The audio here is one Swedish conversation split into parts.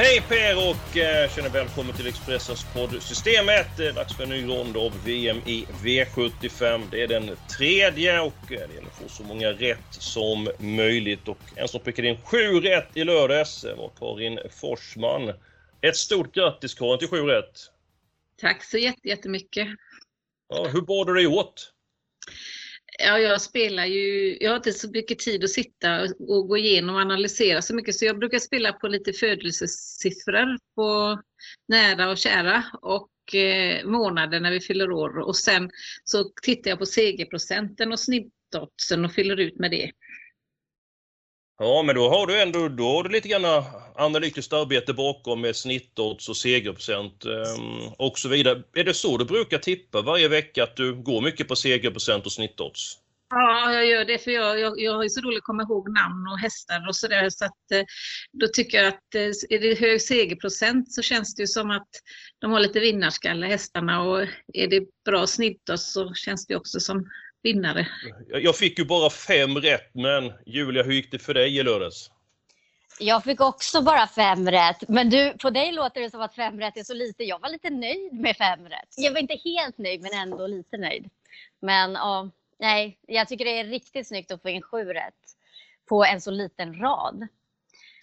Hej på er och eh, känner välkommen till Expressens poddsystemet. Det är dags för en ny rond av VM i V75. Det är den tredje och eh, det gäller att få så många rätt som möjligt. Och en som prickade in sju rätt i lördags eh, var Karin Forsman. Ett stort grattis Karin till sju rätt! Tack så jättemycket. Ja, hur bad du dig åt? Ja, jag spelar ju, jag har inte så mycket tid att sitta och gå igenom och analysera så mycket så jag brukar spela på lite födelsesiffror på nära och kära och eh, månader när vi fyller år och sen så tittar jag på segerprocenten och snittoddsen och fyller ut med det. Ja, men då har du ändå då har du lite grann eh, analytiskt arbete bakom med snittodds och segerprocent ehm, och så vidare. Är det så du brukar tippa varje vecka, att du går mycket på segerprocent och snittodds? Ja, jag gör det för jag, jag, jag har ju så roligt att komma ihåg namn och hästar och sådär så att eh, då tycker jag att eh, är det hög segerprocent så känns det ju som att de har lite vinnarskalle hästarna och är det bra snittodds så känns det också som vinnare. Jag fick ju bara fem rätt, men Julia, hur gick det för dig i lördags? Jag fick också bara fem rätt, men du, på dig låter det som att fem rätt är så lite. Jag var lite nöjd med fem rätt. Jag var inte helt nöjd, men ändå lite nöjd. Men ja, nej, jag tycker det är riktigt snyggt att få in sju rätt på en så liten rad.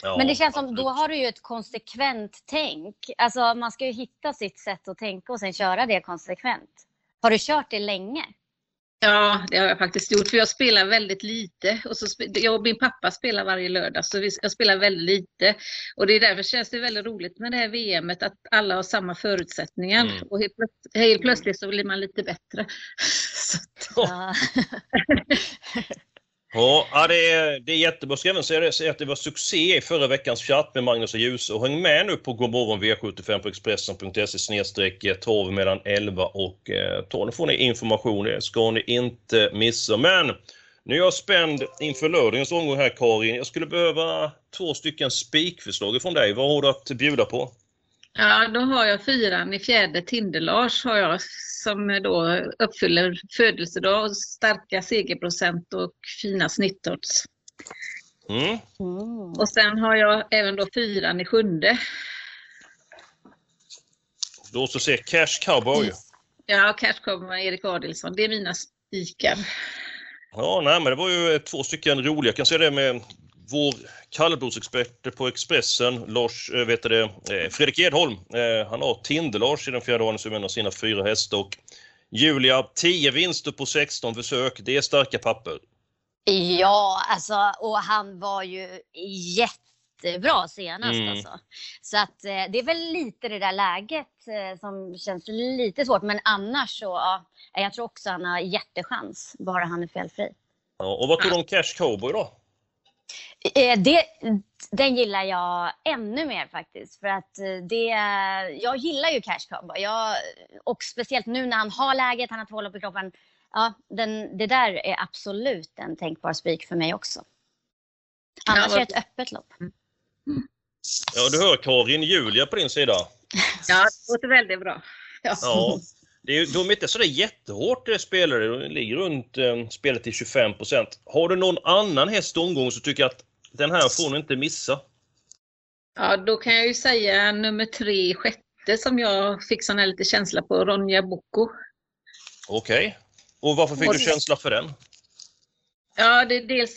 Ja, men det känns som, absolut. då har du ju ett konsekvent tänk. Alltså man ska ju hitta sitt sätt att tänka och sen köra det konsekvent. Har du kört det länge? Ja, det har jag faktiskt gjort. För jag spelar väldigt lite. Och så spe- jag och min pappa spelar varje lördag, så vi, jag spelar väldigt lite. Och det är därför känns det väldigt roligt med det här VMet, att alla har samma förutsättningar. Mm. Och helt, plöts- helt plötsligt så blir man lite bättre. Så Ja. Det är, det är jättebra. Jag ska även säga, det, att det var succé i förra veckans chatt med Magnus och Ljus. Och häng med nu på Gomorron V75 på Expressen.se snedstreck eh, 12 mellan 11 och eh, 12. Nu får ni information, det ska ni inte missa. Men nu är jag spänd inför lördagens omgång här Karin. Jag skulle behöva två stycken spikförslag från dig. Vad har du att bjuda på? Ja, då har jag fyran i fjärde Tinder-Lars har jag som då uppfyller födelsedag, starka segerprocent och fina snittodds. Mm. Mm. Och sen har jag även då fyran i sjunde. Då så ser Cash Cowboy. Ja, Cash kommer med Erik Adilsson. Det är mina spikar. Ja, nej, men det var ju två stycken roliga. Jag kan säga det med vår kallblodsexpert på Expressen, Lars, äh, vet det, eh, Fredrik Edholm. Eh, han har Tinder-Lars i den fjärde dagen som är en av sina fyra hästar. Och Julia, 10 vinster på 16 försök. Det är starka papper. Ja, alltså, och han var ju jättebra senast. Mm. Alltså. Så att, eh, det är väl lite det där läget eh, som känns lite svårt. Men annars så, ja, jag tror också han har jättechans, bara han är felfri. Ja, och vad tror du om Cash Cowboy då? Eh, Det, den gillar jag ännu mer faktiskt. För att eh, det, jag gillar ju Cash Cowboy. Jag, och speciellt nu när han har läget, han har två lopp i kroppen. Ja, den, det där är absolut en tänkbar spik för mig också. Annars vad- är det ett öppet lopp. Ja, du hör Karin, Julia på din sida. Ja, det låter väldigt bra. Ja. Ja, det är, de är inte sådär jättehårt eh, spelare. De ligger runt eh, spelet till 25% Har du någon annan häst i omgången så tycker jag att den här får ni inte missa. ja, då kan jag ju säga nummer tre, sjätte, som jag fick sån här lite känsla på, Ronja Boko. Okej. Och varför fick Och du det- känsla för den? Ja, det, dels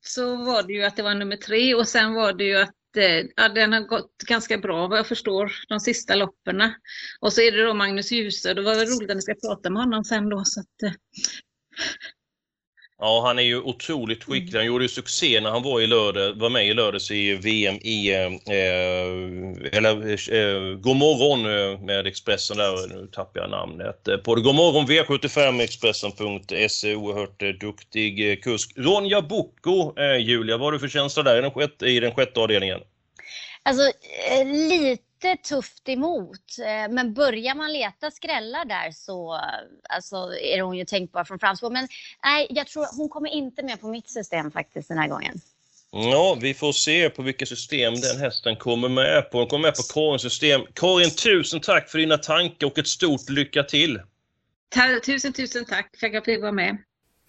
så, var det ju att det var nummer tre och sen var det ju att eh, ja, den har gått ganska bra vad jag förstår, de sista loppen. Och så är det då Magnus Djuse, det var roligt att ni ska prata med honom sen då. Så att, eh, Ja, han är ju otroligt skicklig. Han gjorde ju succé när han var, i lördag, var med i lördags i VM i... Eh, eller eh, Godmorgon eh, med Expressen där, nu tappar jag namnet. Eh, på Godmorgon V75 Expressen.se, oerhört eh, duktig eh, kusk. Ronja Bocco, eh, Julia, vad har du för känsla där i den sjätte, i den sjätte avdelningen? Alltså eh, lite tufft emot. Eh, Men börjar man leta skrällar där så alltså, är hon ju tänkbar från framspår. Men nej, jag tror hon kommer inte med på mitt system faktiskt den här gången. Ja, vi får se på vilka system den hästen kommer med på. Den kommer med på Karins system. Karin, tusen tack för dina tankar och ett stort lycka till! Ta- Tusen, tusen tack för att jag fick vara med.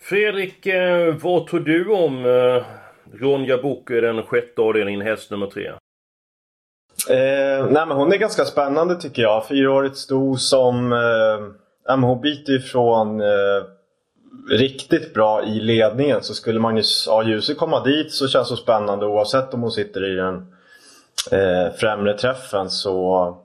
Fredrik, eh, vad tror du om eh, Ronja Bocco i den sjätte avdelningen, häst nummer tre? Eh, nej men hon är ganska spännande tycker jag. Fyraårigt sto som... Eh, hon biter ifrån eh, riktigt bra i ledningen. Så skulle Magnus A. Djuse komma dit så känns hon spännande oavsett om hon sitter i den eh, främre träffen så,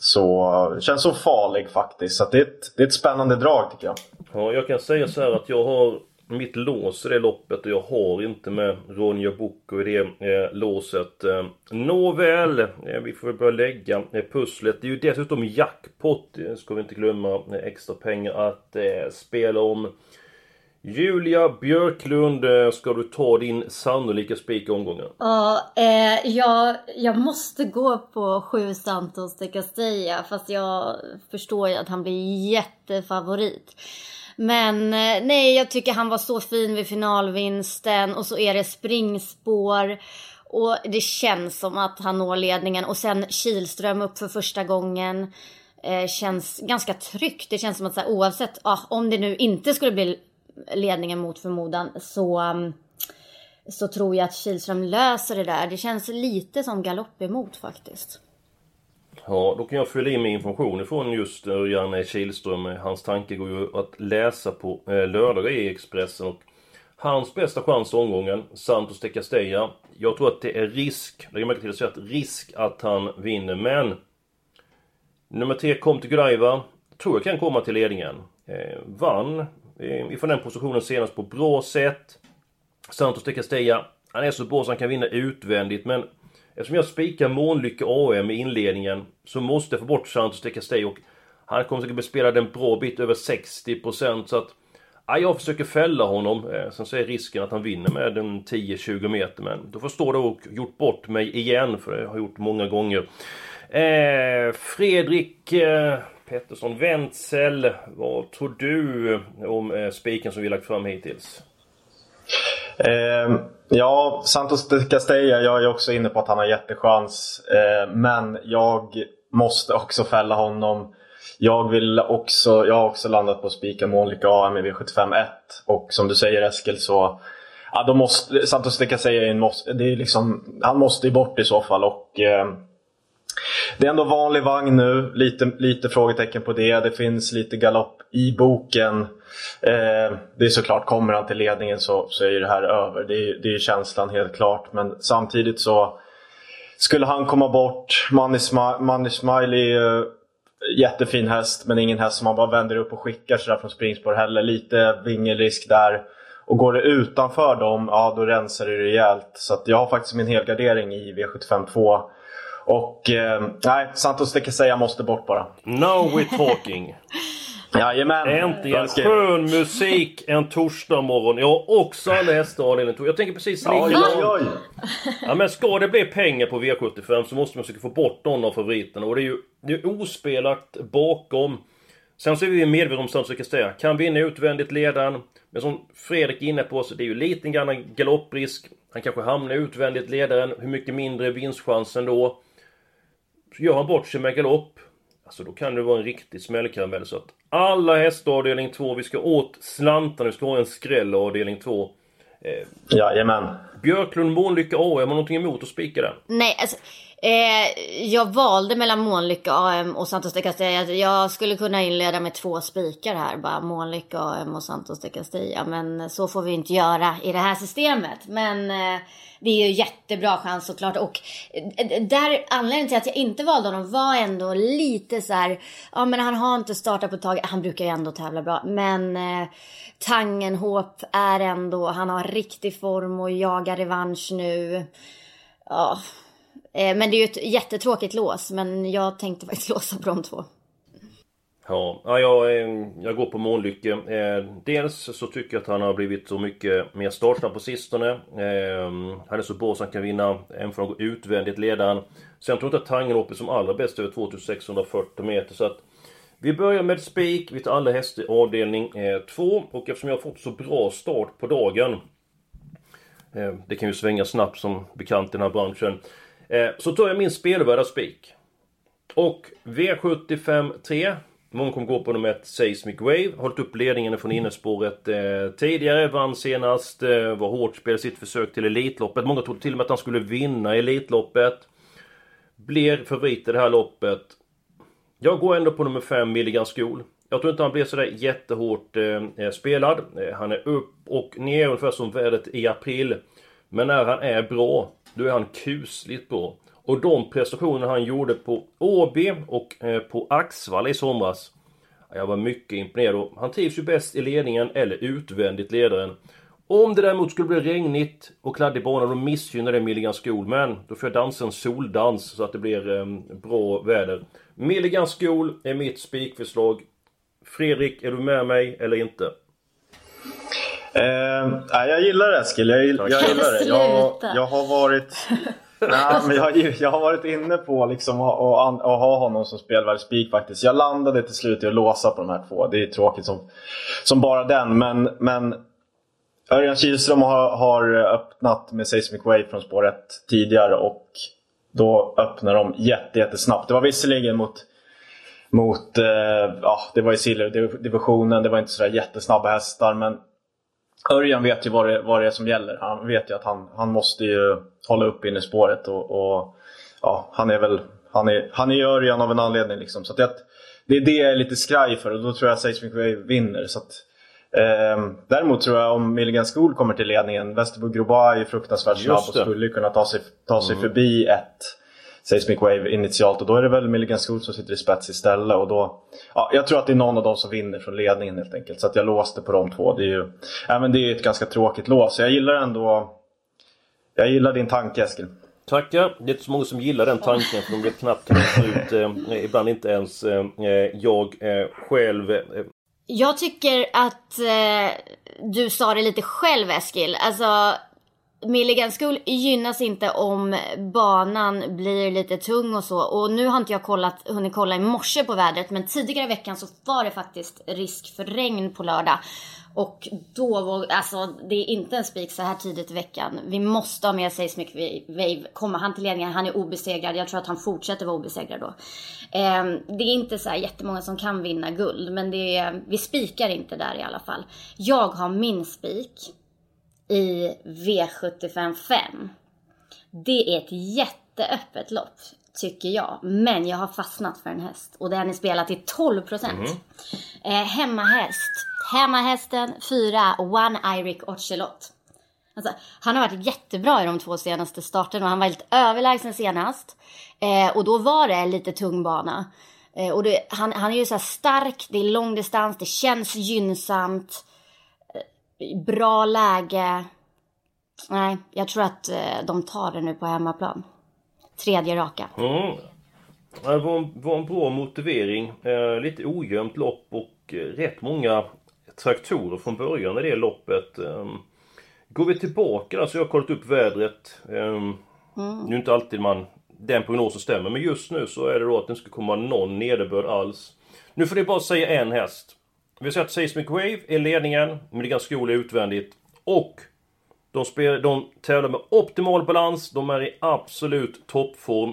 så känns hon farlig faktiskt. Så det, är ett, det är ett spännande drag tycker jag. Ja, jag kan säga så här att jag har mitt lås i det loppet och jag har inte med Ronja Bocco i det eh, låset. Eh, nåväl, eh, vi får väl börja lägga eh, pusslet. Det är ju dessutom jackpot, eh, ska vi inte glömma, eh, extra pengar att eh, spela om. Julia Björklund, eh, ska du ta din sannolika spik i omgången? Ja, eh, jag, jag måste gå på sju Santos de Castella fast jag förstår ju att han blir jättefavorit. Men eh, nej, jag tycker han var så fin vid finalvinsten och så är det springspår. Och det känns som att han når ledningen och sen Kilström upp för första gången. Eh, känns ganska tryggt. Det känns som att så här, oavsett, ah, om det nu inte skulle bli ledningen mot förmodan så, um, så tror jag att Kihlström löser det där. Det känns lite som galopp emot faktiskt. Ja, då kan jag fylla in med information ifrån just eh, Janne Kihlström. Eh, hans tanke går ju att läsa på eh, lördagar i Expressen. Och hans bästa chans i omgången, Santos de Castella. Jag tror att det är risk, lägg märke till att säga att risk att han vinner, men... Nummer tre, Kom till Godiva, tror jag kan komma till ledningen. Eh, vann eh, ifrån den positionen senast på bra sätt. Santos de Castella, han är så bra så han kan vinna utvändigt, men Eftersom jag spikar Månlycke AM i inledningen så måste jag få bort Santos de Castell och han kommer säkert bespela en bra bit över 60% så att ja, jag försöker fälla honom. Eh, sen så är risken att han vinner med en 10-20 meter men då förstår du och gjort bort mig igen för det har jag gjort många gånger. Eh, Fredrik eh, Pettersson Wenzel, vad tror du om eh, spiken som vi lagt fram hittills? Eh, ja, Santos de Castella, jag är också inne på att han har jättechans. Eh, men jag måste också fälla honom. Jag, vill också, jag har också landat på spika Månlykke AM i V75 1. Och som du säger Eskil så ja, då måste, Santos de Castella är en måste, det är liksom, han måste ju bort i så fall. Och, eh, det är ändå vanlig vagn nu, lite, lite frågetecken på det. Det finns lite galopp i boken. Eh, det är såklart, kommer han till ledningen så, så är det här över. Det är, det är känslan helt klart. Men samtidigt så skulle han komma bort. Manny Smiley är jättefin häst men ingen häst som man bara vänder upp och skickar sådär från springspår heller. Lite vingelrisk där. Och går det utanför dem, ja då rensar det rejält. Så att jag har faktiskt min helgardering i V75 2. Och eh, nej, Santos de Castella måste bort bara. Now we're talking! Jajamän! Äntligen! Skön musik en torsdag morgon. Jag har också alla hästar avdelning Jag tänker precis likadant. Ja men ska det bli pengar på V75 så måste man försöka få bort någon av favoriterna. Och det är ju det är ospelat bakom. Sen så är vi medvetna om Santos Castella. Kan vinna utvändigt ledaren. Men som Fredrik är inne på så det är ju lite grann galopprisk. Han kanske hamnar utvändigt ledaren. Hur mycket mindre vinstchansen då? Så gör han bort sig med galopp. Alltså då kan det vara en riktig smällkaramell. Så att alla hästar avdelning 2. Vi ska åt slantarna. Vi ska ha en skräll avdelning 2. Eh, Jajamän. Björklund Månlycke AM, har någonting emot att spika där? Nej, alltså, Eh, jag valde mellan Månlycke AM och Santos de Castilla. Jag skulle kunna inleda med två spikar här. Bara Månlycke AM och Santos de Castilla. Men så får vi inte göra i det här systemet. Men eh, det är ju jättebra chans såklart. Och eh, där anledningen till att jag inte valde honom var ändå lite så här. Ja men han har inte startat på ett tag. Han brukar ju ändå tävla bra. Men eh, Tangenhop är ändå. Han har riktig form och jagar revansch nu. Ja. Oh Eh, men det är ju ett jättetråkigt lås. Men jag tänkte faktiskt låsa på de två. Ja, jag, eh, jag går på Månlycke. Eh, dels så tycker jag att han har blivit så mycket mer startsnabb på sistone. Han är så bra så han kan vinna en från utvändigt ledaren. Sen tror jag inte att Tangenhop är som allra bäst över 2640 meter. Så att vi börjar med spik. Vi tar alla hästar i avdelning 2. Och eftersom jag har fått så bra start på dagen. Det kan ju svänga snabbt som bekant i den här branschen. Eh, så tar jag min spelvärda spik. Och V75 3. Många kommer gå på nummer 1 Seismic Wave. Hållit upp ledningen från innerspåret eh, tidigare. Vann senast. Eh, var hårt spel sitt försök till Elitloppet. Många trodde till och med att han skulle vinna Elitloppet. Blir favorit i det här loppet. Jag går ändå på nummer 5 Milligan Skol. Jag tror inte han blir sådär jättehårt eh, eh spelad. Eh, han är upp och ner ungefär som vädret i april. Men när han är bra då är han kusligt bra. Och de prestationer han gjorde på Åby och eh, på Axvalla i somras. Jag var mycket imponerad. Han trivs ju bäst i ledningen eller utvändigt ledaren. Om det däremot skulle bli regnigt och kladdig bana då missgynnar det Milligan School. Men då får jag dansa en soldans så att det blir eh, bra väder. Milligan School är mitt spikförslag. Fredrik, är du med mig eller inte? Eh, jag gillar det Eskil, jag, jag gillar det. Jag, jag har varit... nej, men jag, jag har varit inne på liksom att, att, att ha honom som spelvärd spik faktiskt. Jag landade till slut i att låsa på de här två. Det är tråkigt som, som bara den. Men, men Örjan Kihlström har, har öppnat med Seismic Wave från spår 1 tidigare och då öppnar de jätte, jättesnabbt. Det var visserligen mot mot, eh, ja det var i silverdivisionen, det var inte sådär jättesnabba hästar men Örjan vet ju vad det, vad det är som gäller. Han vet ju att han, han måste ju hålla upp in i spåret och, och ja, han är väl han är, han är Örjan av en anledning. Liksom. Så det, det är det jag är lite skraj för och då tror jag att Seismic Wave vinner. Så att, eh, däremot tror jag om Milligan School kommer till ledningen, Västerbo Groba är fruktansvärt snabb och skulle kunna ta sig, ta sig mm. förbi ett Seismic Wave initialt och då är det väl Milligan School som sitter i spets istället. Och då, ja, jag tror att det är någon av dem som vinner från ledningen helt enkelt. Så att jag låste på de två. Det är ju ja, men det är ett ganska tråkigt lås. Så jag gillar ändå Jag gillar din tanke Eskil. Tackar! Det är inte så många som gillar den tanken för de blir knappt kan ut. Eh, ibland inte ens eh, jag eh, själv. Eh. Jag tycker att eh, du sa det lite själv Eskil. Alltså Milligan School gynnas inte om banan blir lite tung och så. Och nu har inte jag kollat, hunnit kolla i morse på vädret. Men tidigare i veckan så var det faktiskt risk för regn på lördag. Och då var, alltså det är inte en spik så här tidigt i veckan. Vi måste ha med Seismic Wave. Kommer han till ledningen, han är obesegrad. Jag tror att han fortsätter vara obesegrad då. Eh, det är inte så här jättemånga som kan vinna guld. Men det är, vi spikar inte där i alla fall. Jag har min spik i V75 5. Det är ett jätteöppet lopp, tycker jag. Men jag har fastnat för en häst och den är spelad till 12 procent. Mm. Eh, hemmahäst. Hemmahästen 4, One Iric Ocelot. Alltså, han har varit jättebra i de två senaste starterna och han var lite överlägsen senast. Eh, och då var det lite tung bana. Eh, och det, han, han är ju så stark, det är lång distans, det känns gynnsamt bra läge. Nej, jag tror att eh, de tar det nu på hemmaplan. Tredje raka. Mm. Det var en, var en bra motivering. Eh, lite ojämnt lopp och eh, rätt många traktorer från början i det loppet. Eh, går vi tillbaka, alltså jag har kollat upp vädret. Eh, mm. Nu är inte alltid man den prognosen stämmer, men just nu så är det då att det inte ska komma någon nederbörd alls. Nu får ni bara säga en häst. Vi säger att Seismic Wave är ledningen, Milligan School är utvändigt. Och de, spel, de tävlar med optimal balans, de är i absolut toppform.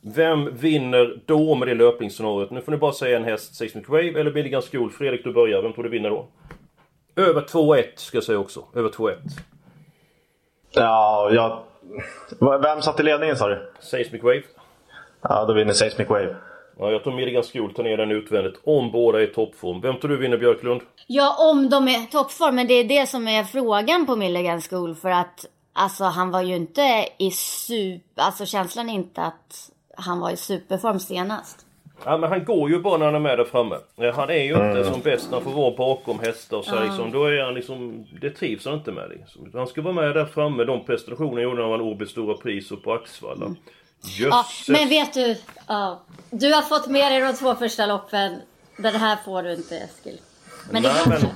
Vem vinner då med det löpningsscenariot? Nu får ni bara säga en häst, Seismic Wave eller Milligan School. Fredrik, du börjar. Vem tror du vinner då? Över 2-1 ska jag säga också. Över 2-1. Ja, jag, Vem satt i ledningen sa du? Seismic Wave. Ja, då vinner Seismic Wave. Ja, jag tar ner den utvändigt om båda är i toppform. Vem tror du vinner Björklund? Ja, om de är i toppform. Men det är det som är frågan på Milligan School. För att alltså, han var ju inte i super... Alltså känslan är inte att han var i superform senast. Ja, men han går ju bara när han är med där framme. Han är ju inte som bäst när han får vara bakom hästar och så liksom, Då är han liksom... Det trivs han inte med liksom. Han ska vara med där framme. De prestationerna gjorde när han vann Åbys stora pris och på Axvalla. Ja, Jösses! men vet du, ja, du har fått med dig de två första loppen. Den här får du inte Eskil. Men det Nej, kanske. men,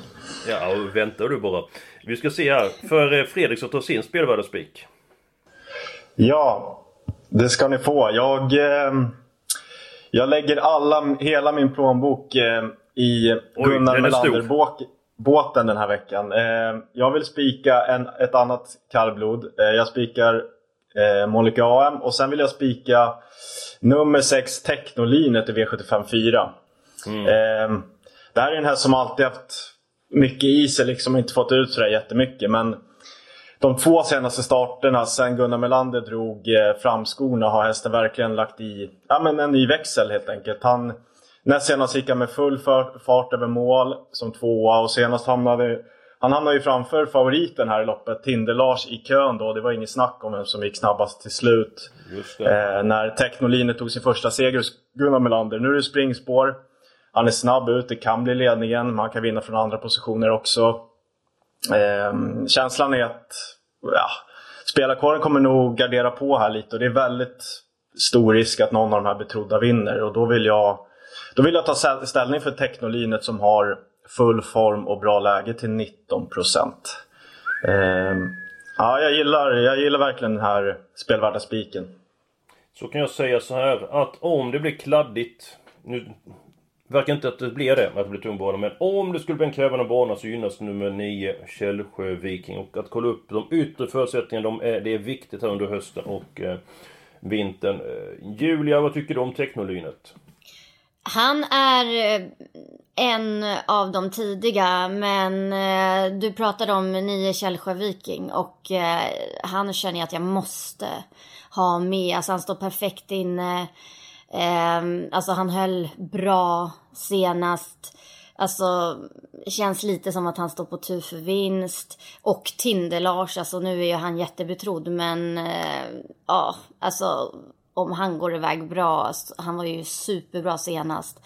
Ja, väntar du bara. Vi ska se här. För eh, Fredrik så tar sin spelvärdaspik. Ja, det ska ni få. Jag, eh, jag lägger alla, hela min plånbok eh, i Oj, Gunnar är. Melander-båten den här veckan. Eh, jag vill spika en, ett annat kallblod. Eh, jag spikar eh, Monica AM och sen vill jag spika nummer 6 Technolinet i V75 4. Mm. Eh, det här är en häst som alltid haft mycket i sig, liksom inte fått ut sådär jättemycket. Men de två senaste starterna sen Gunnar Melander drog eh, framskorna har hästen verkligen lagt i ja, men en ny växel helt enkelt. Han, näst senast gick han med full fart över mål som tvåa och senast hamnade han hamnade ju framför favoriten här i loppet, Tinder-Lars i kön då. Det var inget snack om vem som gick snabbast till slut. Eh, när Technolinet tog sin första seger hos Gunnar Melander. Nu är det springspår. Han är snabb ut, det kan bli ledningen. Man kan vinna från andra positioner också. Eh, känslan är att ja, spelarkåren kommer nog gardera på här lite och det är väldigt stor risk att någon av de här betrodda vinner. Och då vill jag, då vill jag ta ställ- ställning för Technolinet som har full form och bra läge till 19 procent. Ehm, ja, jag, gillar, jag gillar verkligen den här spelvärda spiken. Så kan jag säga så här att om det blir kladdigt Nu verkar inte att det blir det, att det blir tung bana Men om det skulle bli en krävande bana så gynnas nummer 9 Källsjö Viking Och att kolla upp de yttre förutsättningarna, de är, det är viktigt här under hösten och eh, vintern eh, Julia, vad tycker du om Technolynet? Han är eh, en av de tidiga, men eh, du pratade om nio Källsjö Viking och eh, han känner jag att jag måste ha med. Alltså han står perfekt inne. Ehm, alltså han höll bra senast. Alltså känns lite som att han står på tur för vinst. Och Tinder-Lars, alltså nu är ju han jättebetrodd men eh, ja, alltså om han går iväg bra. Alltså, han var ju superbra senast.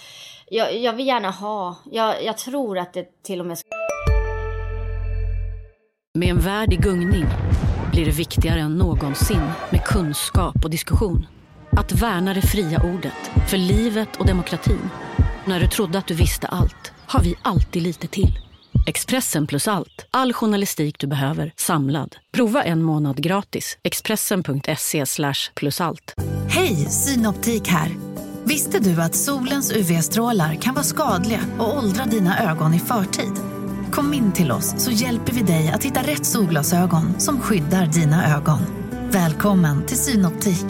Jag, jag vill gärna ha, jag, jag tror att det till och med Med en värld i gungning blir det viktigare än någonsin med kunskap och diskussion. Att värna det fria ordet, för livet och demokratin. När du trodde att du visste allt, har vi alltid lite till. Expressen plus allt, all journalistik du behöver, samlad. Prova en månad gratis. Expressen.se plus allt. Hej, Synoptik här. Visste du att solens UV-strålar kan vara skadliga och åldra dina ögon i förtid? Kom in till oss så hjälper vi dig att hitta rätt solglasögon som skyddar dina ögon. Välkommen till Synoptik.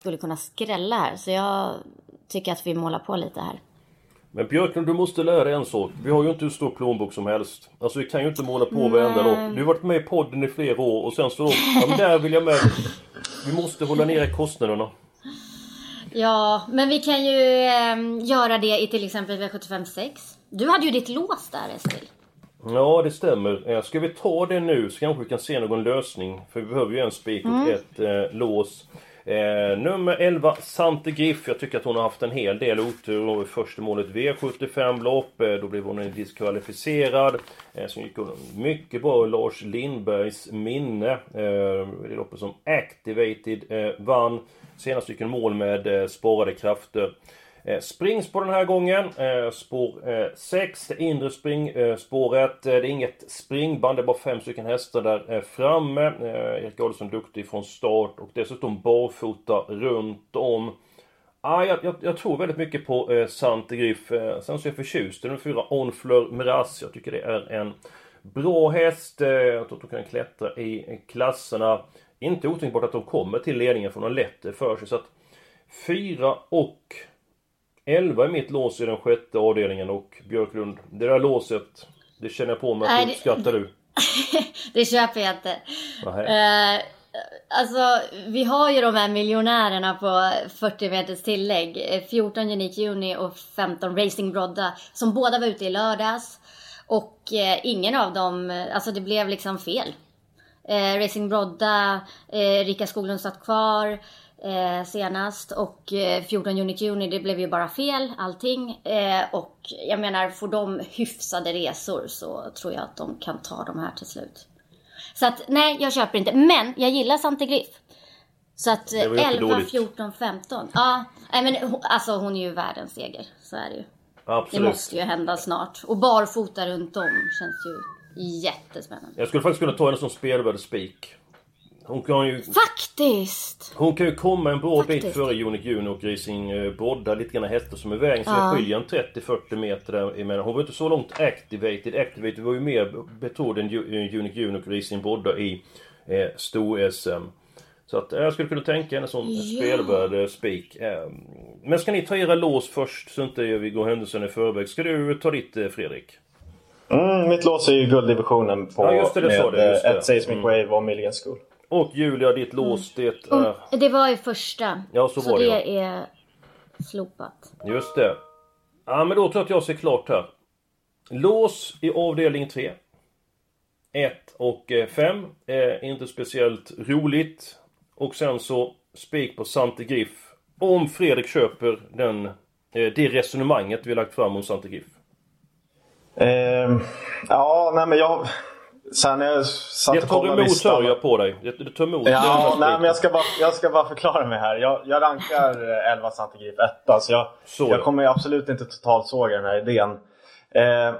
skulle kunna skrälla här. Så jag tycker att vi målar på lite här. Men Björklund, du måste lära dig en sak. Vi har ju inte hur stor plånbok som helst. Alltså vi kan ju inte måla på varenda lopp. Du har varit med i podden i flera år och sen så... Ja men där vill jag med. Vi måste hålla nere kostnaderna. Ja, men vi kan ju eh, göra det i till exempel V75 6. Du hade ju ditt lås där Eskil. Ja, det stämmer. Eh, Ska vi ta det nu så kanske vi kan se någon lösning. För vi behöver ju en spik och ett eh, lås. Eh, nummer 11, Sante Griff. Jag tycker att hon har haft en hel del otur. Och första målet V75-lopp. Eh, då blev hon diskvalificerad. Eh, sen gick hon mycket bra i Lars Lindbergs minne. Eh, det loppet som Activated eh, vann. Senast gick hon mål med eh, sparade krafter. Eh, Springspår den här gången. Eh, spår eh, 6, det inre springspåret. Eh, eh, det är inget springband, det är bara fem stycken hästar där framme. Eh, Erik Adolfsson duktig från start och dessutom barfota runt om. Ah, jag, jag, jag tror väldigt mycket på eh, Sante Griff. Eh, sen så är jag förtjust i nummer fyra Onfleur Miraz. Jag tycker det är en bra häst. Eh, jag tror att de kan klättra i klasserna. Inte otänkbart att de kommer till ledningen för de har lätt det för sig. Så att 4 och 11 är mitt lås i den sjätte avdelningen och Björklund, det där låset, det känner jag på mig att Nej, du det- uppskattar du. det köper jag inte. Eh, alltså, vi har ju de här miljonärerna på 40 meters tillägg. Eh, 14 Unique Juni och 15 Racing Brodda. Som båda var ute i lördags. Och eh, ingen av dem, eh, alltså det blev liksom fel. Eh, Racing Brodda, eh, Rika Skoglund satt kvar eh, senast och eh, 14 Unique Juni, det blev ju bara fel allting. Eh, och jag menar, får de hyfsade resor så tror jag att de kan ta de här till slut. Så att nej, jag köper inte. Men jag gillar Sante Griff. Så att Det var ju eh, inte 11, dåligt. 14, 15. Ja, nej men alltså hon är ju världens seger. Så är det ju. Det Absolut. måste ju hända snart. Och barfota runt om känns ju jättespännande. Jag skulle faktiskt kunna ta henne som spelvärd spik. Hon kan ju... Faktiskt! Hon kan ju komma en bra bit Faktiskt. före Unique Juni och Racing eh, Brodda. Lite grann hästar som är i vägen. Så Ja. det skiljer en 30-40 meter där emellan. Hon var inte så långt activated. Activated var ju mer betrodd än eh, Unique Juni och Racing Brodda i eh, stor-SM. Så att eh, jag skulle kunna tänka henne som Ja. spelvärd spik. Men ska ni ta era lås först så inte vi går händelsen i förväg. Ska du ta ditt Fredrik? Mm, mitt lås är ju gulddivisionen på Ja, just det, det sa med du, just det. ett Seismic Mm. Wave och Milligan School. Och Julia, ditt lås det är... Och det var ju första. Ja, så var det, det är slopat. Just det. Ja, men då tror jag att jag ser klart här. Lås i avdelning 3. 1 och 5. Eh, inte speciellt roligt. Och sen så spik på Sante Griff. Om Fredrik köper den, eh, det resonemanget vi lagt fram om Sante Griff. Ehm, ja, nej men jag... Sen jag satt och tar emot hör jag på dig. Det, det tar emot. Ja, nej, men jag ska, bara, jag ska bara förklara mig här. Jag, jag rankar eh, 11 Santigrip 1. Så jag, Så, jag ja. kommer absolut inte totalt såga den här idén. Eh,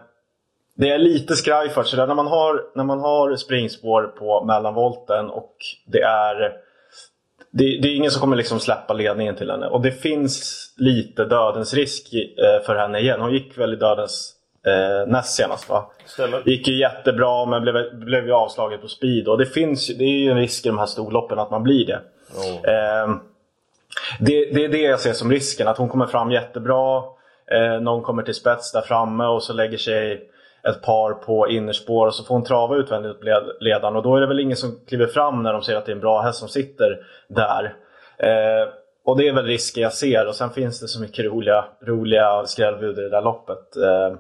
det är lite skraj för så där, när, man har, när man har springspår på mellanvolten och det är det, det är ingen som kommer liksom släppa ledningen till henne. Och det finns lite dödens risk eh, för henne igen. Hon gick väl i dödens eh, näst senast va? Stämmer. gick ju jättebra men blev, blev ju avslaget på speed. Och det finns det är ju en risk i de här storloppen att man blir det. Ja. Ehm, det, det är det jag ser som risken. Att hon kommer fram jättebra. Eh, någon kommer till spets där framme och så lägger sig ett par på innerspår och så får hon trava utvändigt ledaren. Och då är det väl ingen som kliver fram när de ser att det är en bra häst som sitter där. Eh, och det är väl risken jag ser. Och sen finns det så mycket roliga, roliga skrällbud i det där loppet. Eh,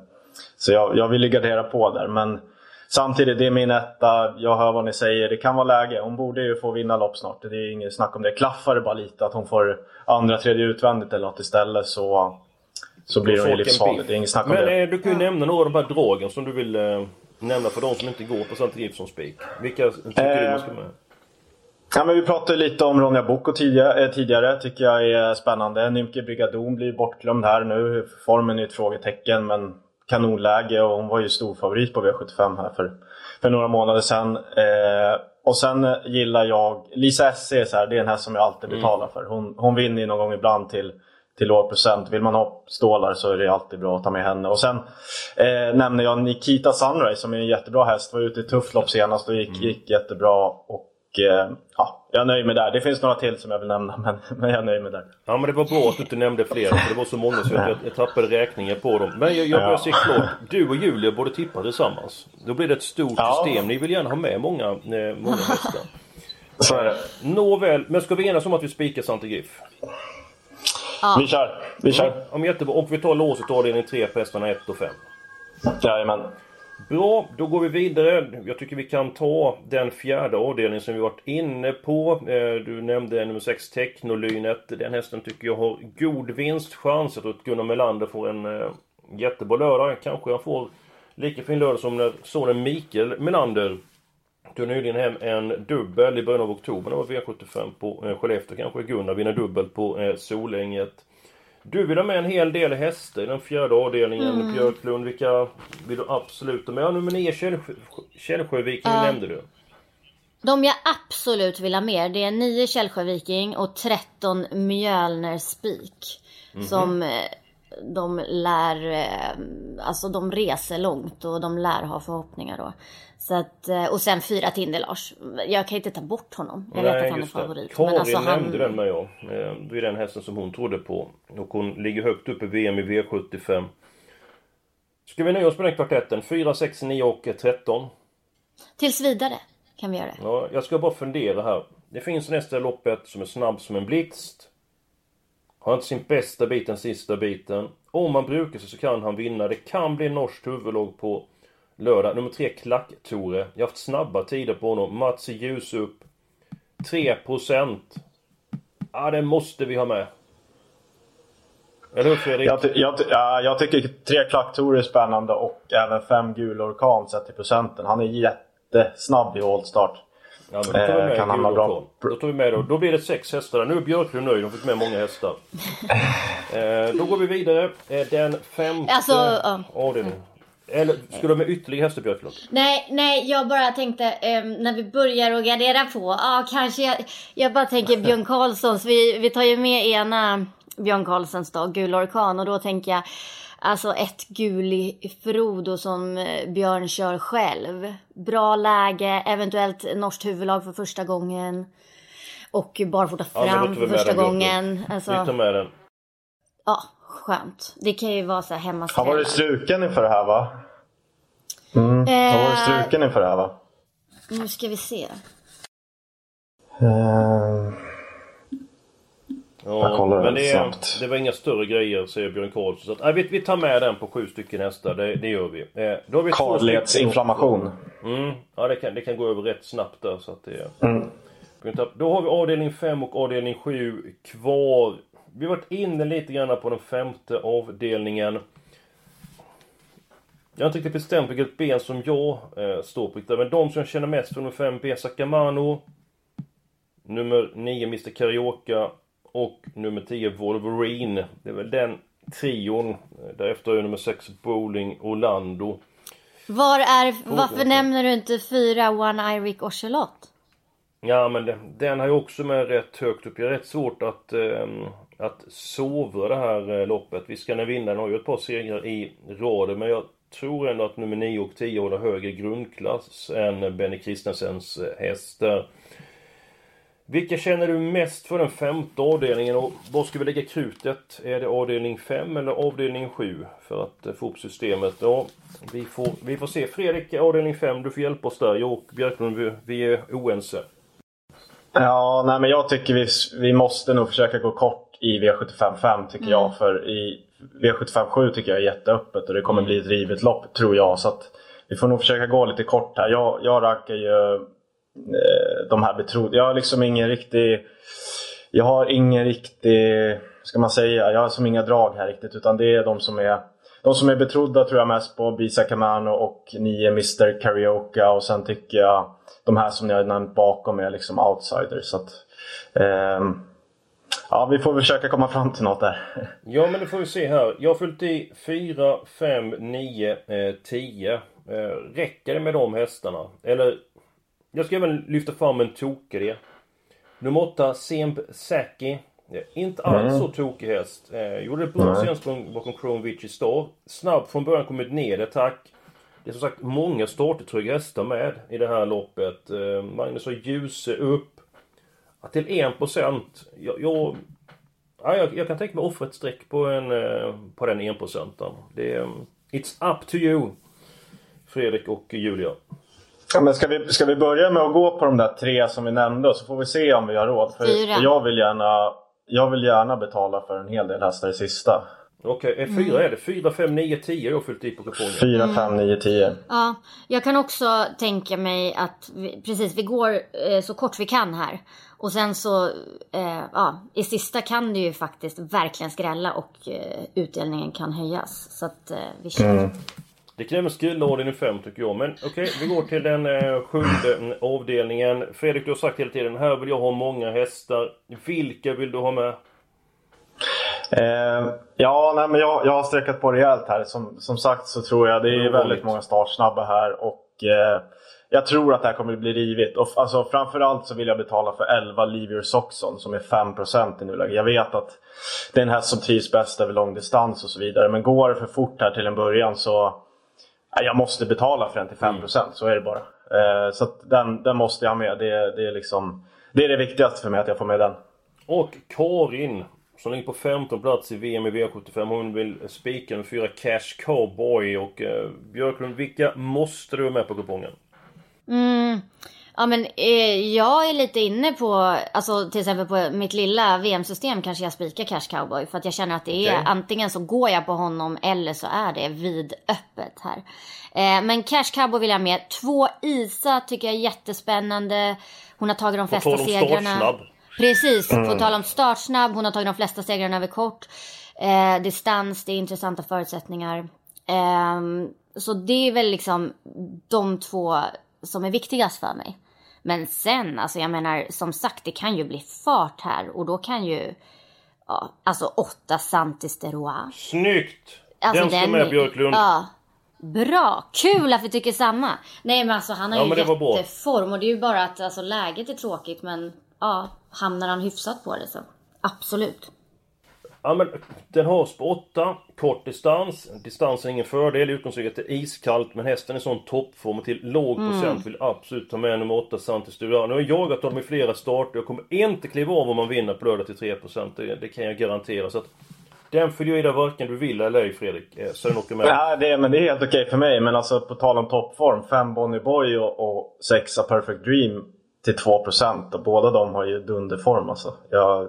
så jag, jag vill ju gardera på där. Men samtidigt, det är min etta. Jag hör vad ni säger. Det kan vara läge. Hon borde ju få vinna lopp snart. Det är inget snack om det. Klaffar det bara lite att hon får andra, tredje utvändigt eller något istället så, så blir hon ju livsfarlig. Det är inget snack om Men det. eh, du kan ju nämna några av de här dragen som du vill eh, nämna för de som inte går på Griff som spik. Vilka tycker du man ska med? Ja, men vi pratade lite om Ronja Boko tidigare, eh, tidigare. tycker jag är spännande. Nymke Brigadon blir bortglömd här nu. Formen är ett frågetecken men kanonläge och hon var ju stor favorit på V75 här för, för några månader sedan. Eh, och sen gillar jag Lisa SC, så här, det är en häst som jag alltid betalar för. Hon, hon vinner ju någon gång ibland till, till låg procent. Vill man ha stålar så är det alltid bra att ta med henne. Och sen eh, nämner jag Nikita Sunrise som är en jättebra häst. Var ute i tufft lopp senast och gick, gick jättebra. Och ja, jag nöjer mig där. Det finns några till som jag vill nämna men, men jag nöjer mig där. Ja men det var bra att du inte nämnde fler för det var så många så jag, jag tappade räkningen på dem. Men jag, jag börjar Ja. se klart. Du och Julia borde tippa tillsammans. Då blir det ett stort Ja. system. Ni vill gärna ha med många, eh, många hästar. Så är det. Nåväl, men ska vi enas om att vi spikar Sante Griff? Vi kör. Vi kör. Om jättebra. Och vi tar låset avdelning 3 på hästarna 1 och 5. Jajamän. Bra, då går vi vidare. Jag tycker vi kan ta den fjärde avdelningen som vi varit inne på. Eh, du nämnde nummer 6 Technolynet. Den hästen tycker jag har god vinstchans. Jag tror att Gunnar Melander får en eh, jättebra lördag. Kanske han får lika fin lördag som när sonen Mikael Melander tog nyligen hem en dubbel i början av oktober. Det var V75 på eh, Skellefteå. Kanske Gunnar vinner dubbelt på Solänget. Du vill ha med en hel del hästar i den fjärde avdelningen. Mm. Björklund, vilka vill du absolut ha med? Ja, nummer 9 Källsjö, Källsjöviking Ja. nämnde du. De jag absolut vill ha mer det är 9 Källsjöviking och 13 Mjölner Spik. Mhm. Som eh, de lär, eh, alltså de reser långt och de lär ha förhoppningar då. Så att, eh, och sen 4 Tinde-Lars. Jag kan inte ta bort honom. Jag vet att han är just det. favorit. Karin men alltså han, nämnde den med jag. Eh, Det är den hästen som hon trodde på. Och hon ligger högt upp i VM i V75. Ska vi nöja oss med den kvartetten? 4, 6, 9 och 13. Tills vidare kan vi göra det. Ja, jag ska bara fundera här. Det finns nästa loppet som är snabb som en blixt. Har inte sin bästa bit den sista biten. Om man brukar sig så kan han vinna. Det kan bli norskt huvudlag på lördag. Nummer tre, Klack-Tore. Jag har haft snabba tider på honom. Mats ljus upp. 3%. Ja, det måste vi ha med. Eller hur Fredrik? Jag, ty jag, ty ja, jag tycker tre klacktorer är spännande och även fem Gul Orkan sett till procenten. Han är jättesnabb i voltstart. Ja, men då tar vi med kan han bra. Då tar vi med då. Då blir det sex hästar. Nu är Björklund nöjd. De fick med många hästar. eh, då går vi vidare. Eh, den femte alltså, uh, avdelningen. Eller ska du med ytterligare hästar Björklund? Nej, nej, jag bara tänkte eh, när vi börjar att gardera på. Ja, ah, kanske jag, jag bara tänker Björn Karlssons. Vi, vi tar ju med ena Björn Karlssons då, Gul Orkan. Och då tänker jag Alltså ett gul Frodo som eh, Björn kör själv. Bra läge, eventuellt norskt huvudlag för första gången. Och barfota fram ja, för första gången. Alltså, vi tar med den. Ja, skönt. Det kan ju vara så här hemma Han var du struken inför det här va? Mm. Eh, Han var du struken inför det här va? Nu ska vi se. Uh... Ja, men det, är, det var inga större grejer säger Björn Karlsson. Så att, nej, vi, vi tar med den på sju stycken hästar, det, det gör vi. Eh, då har vi Karledsinflammation. Mm, ja det kan, det kan gå över rätt snabbt där. Så att det, mm. Då har vi avdelning 5 och avdelning 7 kvar. Vi har varit inne lite grann på den femte avdelningen. Jag har inte riktigt bestämt vilket ben som jag eh, står på. Men de som jag känner mest för nummer 5, B. Sakamano. Nummer 9, Mr Carioca och nummer 10 Wolverine. Det är väl den trion. Därefter är nummer 6 Bowling Orlando. Var är, varför nämner du inte fyra One Iric Ocelot? Ja men den, den har ju också med rätt högt upp. Jag är rätt svårt att, eh, att sova det här eh, loppet. Visst kan den vinna, den har ju ett par segrar i raden. Men jag tror ändå att nummer 9 och 10 håller högre grundklass än Benny Kristensens eh, hästar. Vilka känner du mest för den femte avdelningen och var ska vi lägga krutet? Är det avdelning 5 eller avdelning 7 för att eh, få upp systemet? Ja, vi får, vi får se. Fredrik, avdelning 5, du får hjälpa oss där. Jag och Björklund, vi, vi är oense. Ja, nej men jag tycker vi, vi måste nog försöka gå kort i V75 tycker mm. jag. För i V75 7 tycker jag är jätteöppet och det kommer mm. bli ett rivet lopp tror jag. Så att vi får nog försöka gå lite kort här. Jag, jag rankar ju Eh, de här betrodda. Jag har liksom ingen riktig... Jag har ingen riktig... Ska man säga? Jag har som inga drag här riktigt utan det är de som är de som är betrodda tror jag mest på Bisa Camano och ni är Mr Karaoke och sen tycker jag de här som ni har nämnt bakom är liksom outsiders. Så att, eh, ja, vi får försöka komma fram till något där. Ja, men det får vi se här. Jag har fyllt i 4, 5, 9, 10. räcker det med de hästarna? Eller jag ska även lyfta fram en tokig Nummer 8, Semb Saki. Inte alls mm. så tokig häst. Eh, gjorde ett bra sensprång bakom Chrome Vici Star. Snabb från början, kommit ned ett tack. Det är som sagt många startertrygga hästar med i det här loppet. Eh, Magnus har Ljuse upp. Till 1%. Jag, jag, ja, jag, jag kan tänka mig offra ett streck på, en, eh, på den 1%. Det är, It's up to you. Fredrik och Julia. Ja, men ska, vi, ska vi börja med att gå på de där tre som vi nämnde så får vi se om vi har råd. För, fyra. jag, vill gärna, jag vill gärna betala för en hel del hästar i sista. Okej, okay, fyra mm. är det? Fyra, fem, nio, tio jag har fyllt i på kupongen. Fyra, mm. fem, nio, tio. Ja, jag kan också tänka mig att vi, precis, vi går eh, så kort vi kan här. Och sen så, eh, ja, i sista kan det ju faktiskt verkligen skrälla och eh, utdelningen kan höjas. Så att eh, vi kör. Mm. Det kräver skuldordning i fem tycker jag. Men okej, okay, vi går till den eh, sjunde avdelningen. Fredrik, du har sagt hela tiden här vill jag ha många hästar. Vilka vill du ha med? Eh, ja, nej, men jag, jag har sträckat på rejält här. Som, som sagt så tror jag det är väldigt många startsnabba här. Och eh, jag tror att det här kommer att bli rivigt. Och, alltså, framförallt så vill jag betala för 11 Leave Your Soxon som är 5% i nuläget. Jag vet att det är en häst som trivs bäst över långdistans och så vidare. Men går det för fort här till en början så jag måste betala för den till 5%, mm. så är det bara. Eh, så den, den måste jag ha med. Det, det, är liksom, det är det viktigaste för mig att jag får med den. Och Karin som ligger på 15 plats i VM i V75. Hon vill spika med fyra Cash Cowboy och eh, Björklund, vilka måste du ha med på kupongen? Mm. Ja men eh, jag är lite inne på, alltså till exempel på mitt lilla VM-system kanske jag spikar Cash Cowboy. För att jag känner att det är antingen så går jag på honom eller så är det vidöppet här. Eh, men Cash Cowboy vill jag med. Två Isa tycker jag är jättespännande. Hon har tagit de På flesta segrarna. startsnabb. Precis, på Mm. tal om startsnabb. Hon har tagit de flesta segrarna över kort. Eh, distans, det är intressanta förutsättningar. Ehm, så det är väl liksom de två som är viktigast för mig. Men sen, alltså jag menar som sagt det kan ju bli fart här och då kan ju, ja, alltså åtta Santis de Roy. Snyggt! Alltså, den ska med Björklund. Ja. Bra, kul att vi tycker samma. Nej men alltså han har Ja, ju jätteform och det är ju bara att alltså, läget är tråkigt men ja, hamnar han hyfsat på det så absolut. Ja men den har på 8, kort distans. Distans är ingen fördel. Utgångsläget är iskallt men hästen är sån toppform och till låg Mm. procent vill absolut ta med nummer 8 Santis Duran. Nu har jag jagat honom i flera starter. Jag kommer inte kliva av om man vinner på lördag till 3%. Det, det kan jag garantera. Så att den följer jag i där varken du vill eller ej Fredrik. Eh, Så den åker med. Ja, det, men det är helt okej för mig. Men alltså på tal om toppform. Fem Bonnie Boy och, och sexa Perfect Dream till 2%. Och båda de har ju dunderform alltså. Jag,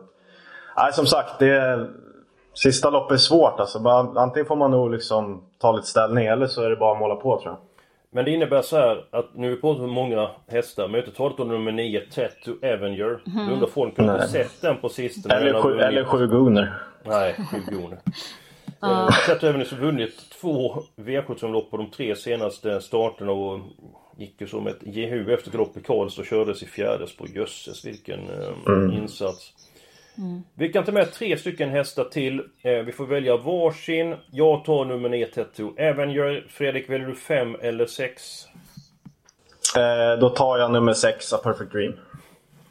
nej, som sagt, det, sista loppet är svårt alltså. Bara, antingen får man nog liksom ta lite ställning eller så är det bara att måla på tror jag. Men det innebär så här att nu har vi om många hästar. Men jag har inte talat om nummer 9, Tattoo Avenger. Mhm. Då undrar folk har Nej. sett den på sistone. Eller sju, eller sju Gunner. Nej, sju Gunner. Ja. Eh, Tattoo Avenger har vunnit två V75-lopp på de tre senaste starterna och gick ju som ett jehu efter galopp i Karlstad och kördes i fjärdes på Jösses. Vilken eh, Mm. insats. Vi kan ta med tre stycken hästar till. Eh, vi får välja varsin. Jag tar nummer 9 Tattoo Avenger. Fredrik, väljer du fem eller sex? Eh, då tar jag nummer sexa Perfect Dream.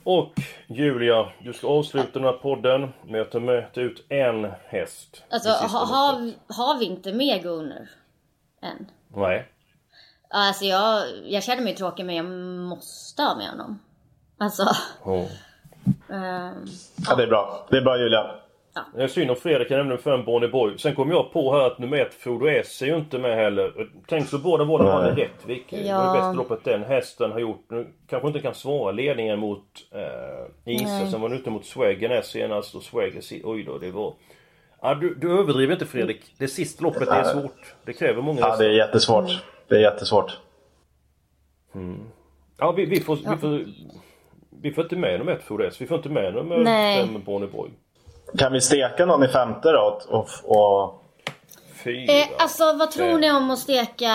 Och Julia, du ska avsluta den här podden med att ta med ut en häst. Alltså ha, har, har vi inte med Gunnar än? Nej. Alltså jag, jag känner mig tråkig men jag måste ha med honom. Alltså. Ja. Ja, det är bra. Det är bra Julia. Det är synd om Fredrik kan nämligen fem Bonnie Boy. Sen kom jag på här att nummer ett Frodo S är ju inte med heller. Tänk så båda han är Nej. Rättvik. Det Ja. var det bästa loppet den hästen har gjort. Nu kanske inte kan svara ledningen mot eh, Isa. Nej. Sen var han ute mot Swagger näst senast och Swagger, si- oj då det var... Ja, du, du överdriver inte Fredrik. Det sista loppet är svårt. Det kräver många Ja, hästar. det är jättesvårt. Det är jättesvårt. Ja, vi, vi, får, vi, får, vi får inte med nummer ett Frodo S. Vi får inte med nummer Nej. fem Bonnie Boy. Kan vi steka någon i femte då? Och, och, Fyra. eh, alltså vad tror Eh. ni om att steka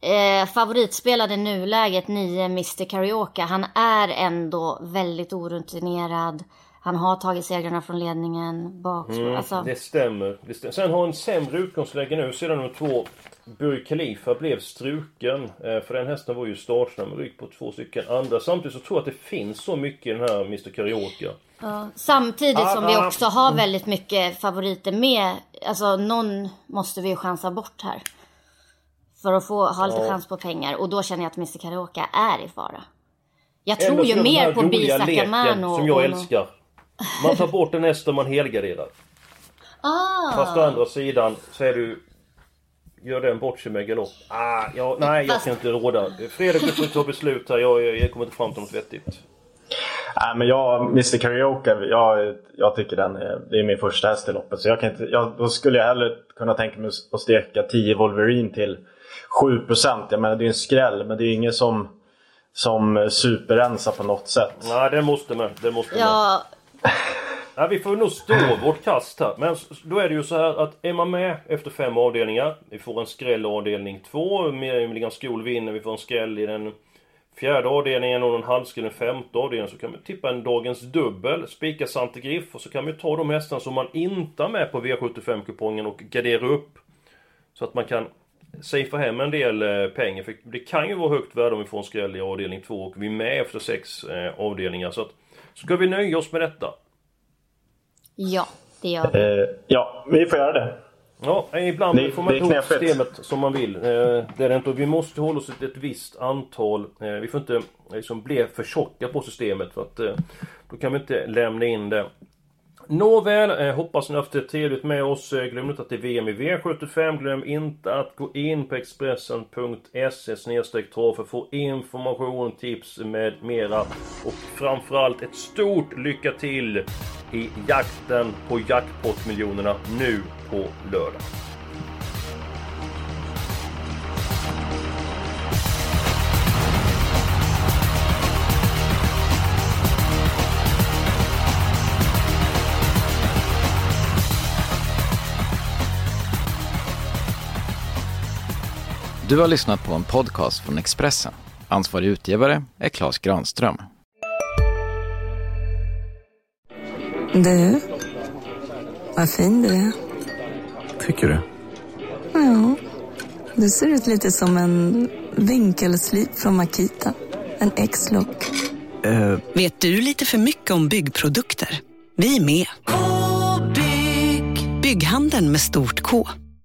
eh, favoritspelade nuläget 9 Mr Karaoke? Han är ändå väldigt orutinerad. Han har tagit segrarna från ledningen bakspår. Mm, alltså, Det stämmer. det stämmer. Sen har en sämre utgångsläge nu. Sedan nummer två, Burj Khalifa blev struken. Eh, För den hästen var ju rygg på två stycken andra. Samtidigt så tror jag att det finns så mycket i den här Mr Karaoke. ja. Samtidigt Ah, som vi ah. också har väldigt mycket favoriter med. Alltså någon måste vi ju chansa bort här. För att få ha lite Ja. chans på pengar. Och då känner jag att Mr Karaoke är i fara. Jag tror ju mer på roliga Bisa leken Kamano. Som jag och- älskar. Man tar bort en häst och man helgarderar. Ah. Fast å andra sidan så är du... Gör den bort sig med galopp. Ah, ja, nej, jag ska inte råda. Fredrik, du får ta beslut här. Jag, jag kommer inte fram till något vettigt. nej, men jag, Mr Karaoke, jag, jag tycker den är, det är min första häst i loppet. Så jag kan inte, jag, då skulle jag hellre kunna tänka mig att steka 10 Wolverine till 7%. Jag menar det är en skräll, men det är ingen som, som superrensar på något sätt. Nej, det måste med. Det måste med. Ja, Ja, vi får nog stå vårt kast här. Men då är det ju så här att är man med efter fem avdelningar. Vi får en skräll i avdelning två. Miriam Skol vinner. Vi får en skräll i den fjärde avdelningen och en halvskräll i den femte avdelningen. Så kan vi tippa en dagens dubbel. Spika Sante Griff. Och så kan vi ta de hästarna som man inte har med på V75-kupongen och gardera upp. Så att man kan safea hem en del eh, pengar. För det kan ju vara högt värde om vi får en skräll i avdelning två och vi är med efter sex eh, avdelningar. Så att, ska vi nöja oss med detta? Ja det gör vi. Eh, ja, vi får göra det. Ja, ibland Det- får man inte ihop systemet som man vill. Eh, det är det inte. Vi måste hålla oss till ett visst antal. Eh, vi får inte eh, liksom bli för tjocka på systemet för att eh, då kan vi inte lämna in det. Nåväl, eh, hoppas ni haft det trevligt med oss. Eh, glöm inte att det är VM i V75. Glöm inte att gå in på Expressen.se trav för att få information, tips med mera. Och framförallt ett stort lycka till i jakten på jackpot-miljonerna nu på lördag. Du har lyssnat på en podcast från Expressen. Ansvarig utgivare är Klas Granström. Du, vad fin du är. Tycker du? Ja, du ser ut lite som en vinkelslip från Makita. En X-look. Uh. Vet du lite för mycket om byggprodukter? Vi är med. -bygg. Bygghandeln med stort K.